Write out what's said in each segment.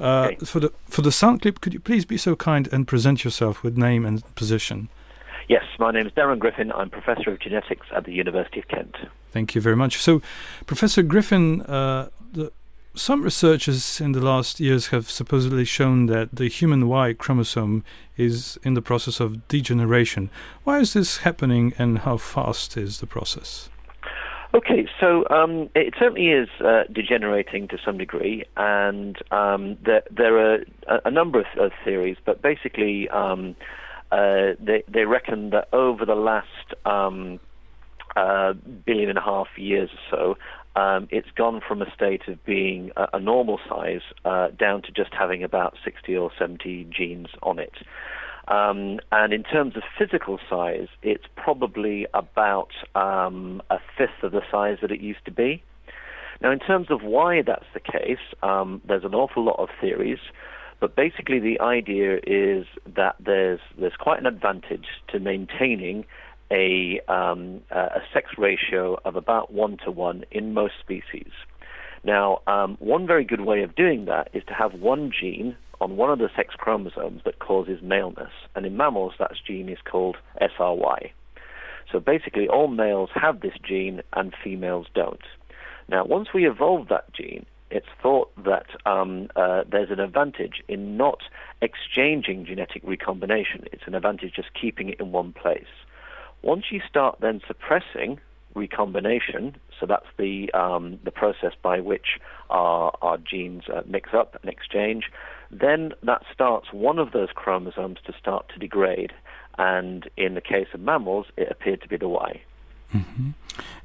Uh, okay. For the for the sound clip, could you please be so kind and present yourself with name and position? Yes, my name is Darren Griffin. I'm Professor of Genetics at the University of Kent. Thank you very much. So, Professor Griffin, uh, the, some researchers in the last years have supposedly shown that the human Y chromosome is in the process of degeneration. Why is this happening and how fast is the process? Okay, so um, it certainly is uh, degenerating to some degree, and um, there, there, are a, a number of, of, theories, but basically, um, uh, they, they reckon that over the last um, uh, billion and a half years or so, um, it's gone from a state of being a, a normal size uh, down to just having about 60 or 70 genes on it. Um, and in terms of physical size, it's probably about um, a fifth of the size that it used to be. Now, in terms of why that's the case, um, there's an awful lot of theories. But basically, the idea is that there's there's quite an advantage to maintaining a um, a sex ratio of about one to one in most species. Now, um, one very good way of doing that is to have one gene on one of the sex chromosomes that causes maleness, and in mammals, that gene is called SRY. So basically, all males have this gene and females don't. Now, once we evolve that gene, it's thought that um, uh, there's an advantage in not exchanging genetic recombination. It's an advantage just keeping it in one place. Once you start then suppressing recombination, so that's the um, the process by which our, our genes uh, mix up and exchange, then that starts one of those chromosomes to start to degrade. And in the case of mammals, it appeared to be the Y. Mm-hmm.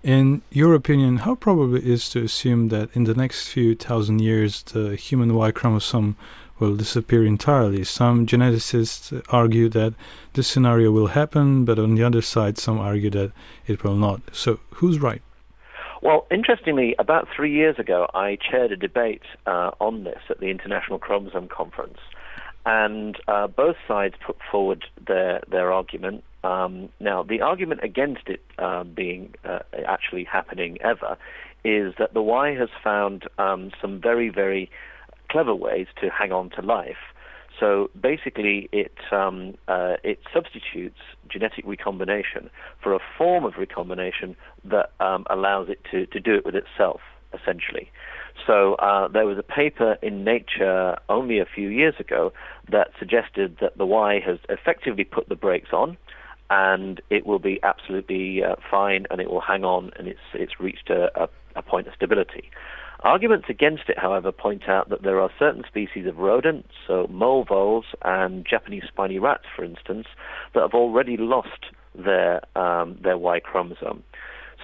In your opinion, how probable is to assume that in the next few thousand years the human Y chromosome will disappear entirely? Some geneticists argue that this scenario will happen, but on the other side, some argue that it will not. So, who's right? Well, interestingly, about three years ago, I chaired a debate uh, on this at the International Chromosome Conference, and uh, both sides put forward their their argument. Um, now, the argument against it uh, being uh, actually happening ever is that the Y has found um, some very, very clever ways to hang on to life. So basically, it um, uh, it substitutes genetic recombination for a form of recombination that um, allows it to, to do it with itself, essentially. So uh, there was a paper in Nature only a few years ago that suggested that the Y has effectively put the brakes on, and it will be absolutely uh, fine, and it will hang on, and it's it's reached a, a, a point of stability. Arguments against it, however, point out that there are certain species of rodents, so mole voles and Japanese spiny rats, for instance, that have already lost their um, their Y chromosome.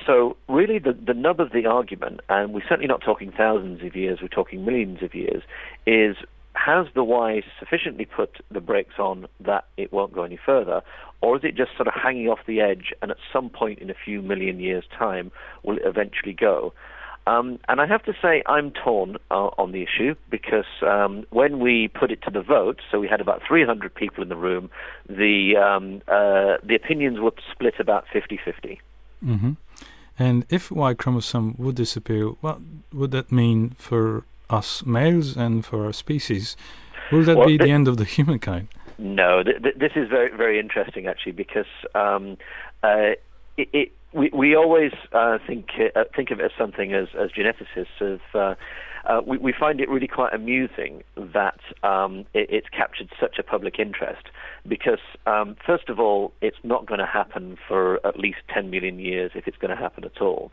So really, the, the nub of the argument, and we're certainly not talking thousands of years, we're talking millions of years, is has the Y sufficiently put the brakes on that it won't go any further, or is it just sort of hanging off the edge and at some point in a few million years' time will it eventually go? Um, and I have to say, I'm torn uh, on the issue because um, when we put it to the vote, so we had about 300 people in the room, the um, uh, the opinions were split about 50-50. Mm-hmm. And if Y chromosome would disappear, what would that mean for us males and for our species? Will that well, be the end of the humankind? No, th- th- this is very very interesting actually because um, uh, it, it we we always uh, think uh, think of it as something as as geneticists of uh, uh, we, we find it really quite amusing that um, it, it's captured such a public interest because um, first of all it's not going to happen for at least 10 million years if it's going to happen at all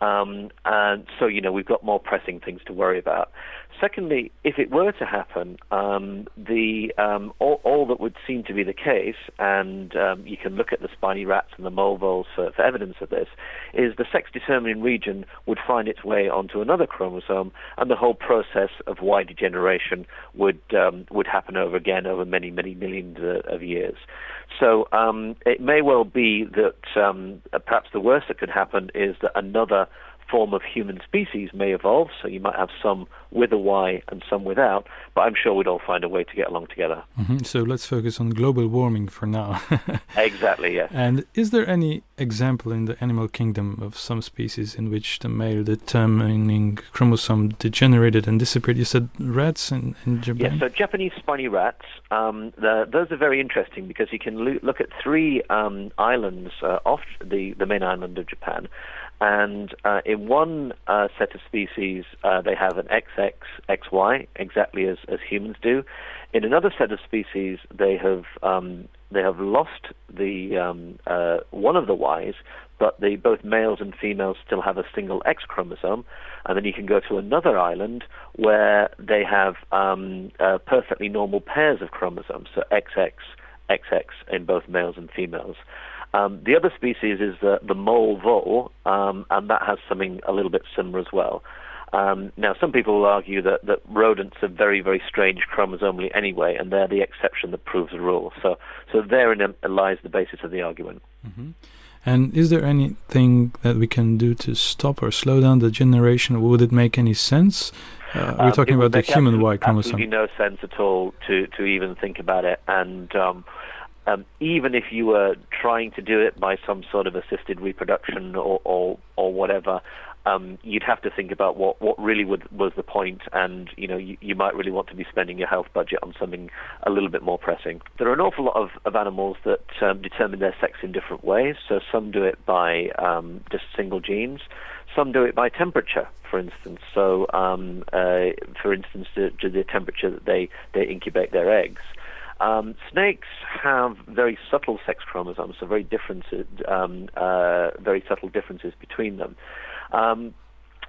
um, and so, you know, we've got more pressing things to worry about. Secondly, if it were to happen, um, the um, all, all, that would seem to be the case, and um, you can look at the spiny rats and the mole voles for, for evidence of this, is the sex-determining region would find its way onto another chromosome, and the whole process of Y degeneration would um, would happen over again over many, many millions of years. So um, it may well be that um, perhaps the worst that could happen is that another form of human species may evolve. So you might have some with a Y and some without, but I'm sure we'd all find a way to get along together. Mm-hmm. So let's focus on global warming for now. exactly, yeah. And is there any example in the animal kingdom of some species in which the male determining chromosome degenerated and disappeared? You said rats in, in Japan? Yeah, so Japanese spiny rats, um, the, those are very interesting because you can lo- look at three um, islands uh, off the, the main island of Japan and uh, in one uh, set of species, uh, they have an XX, XY, exactly as, as humans do. In another set of species, they have um, they have lost the um, uh, one of the Ys, but the both males and females still have a single X chromosome. And then you can go to another island where they have um, uh, perfectly normal pairs of chromosomes, so XX, XX in both males and females. Um, the other species is the, the mole vole, um, and that has something a little bit similar as well. Um, now, some people will argue that, that rodents are very, very strange chromosomally anyway, and they're the exception that proves the rule. So, so therein lies the basis of the argument. Mm-hmm. And is there anything that we can do to stop or slow down the generation? Would it make any sense? Uh, we're um, talking about the human Y chromosome. Absolutely no sense at all to, to even think about it. And um, um, even if you were trying to do it by some sort of assisted reproduction or or, or whatever, um, you'd have to think about what, what really would, was the point, and you know you, you might really want to be spending your health budget on something a little bit more pressing. There are an awful lot of, of animals that um, determine their sex in different ways. So some do it by um, just single genes, some do it by temperature, for instance. So um, uh, for instance, to, to the temperature that they, they incubate their eggs. Um, snakes have very subtle sex chromosomes, so very different, um, uh, very subtle differences between them. Um,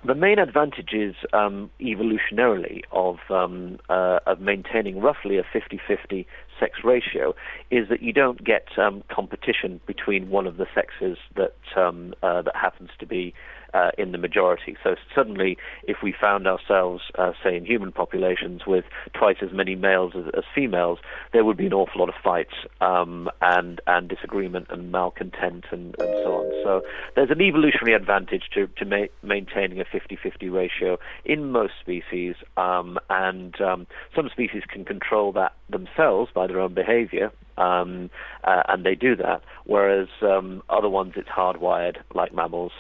the main advantages um, evolutionarily of, um, uh, of maintaining roughly a 50-50 sex ratio is that you don't get um, competition between one of the sexes that um, uh, that happens to be uh, in the majority. So suddenly, if we found ourselves, uh, say, in human populations with twice as many males as, as females, there would be an awful lot of fights um, and and disagreement and malcontent and, and so on. So there's an evolutionary advantage to to ma- maintaining a 50-50 ratio in most species, um, and um, some species can control that themselves by their own behavior um, uh, and they do that. Whereas um, other ones, it's hardwired, like mammals,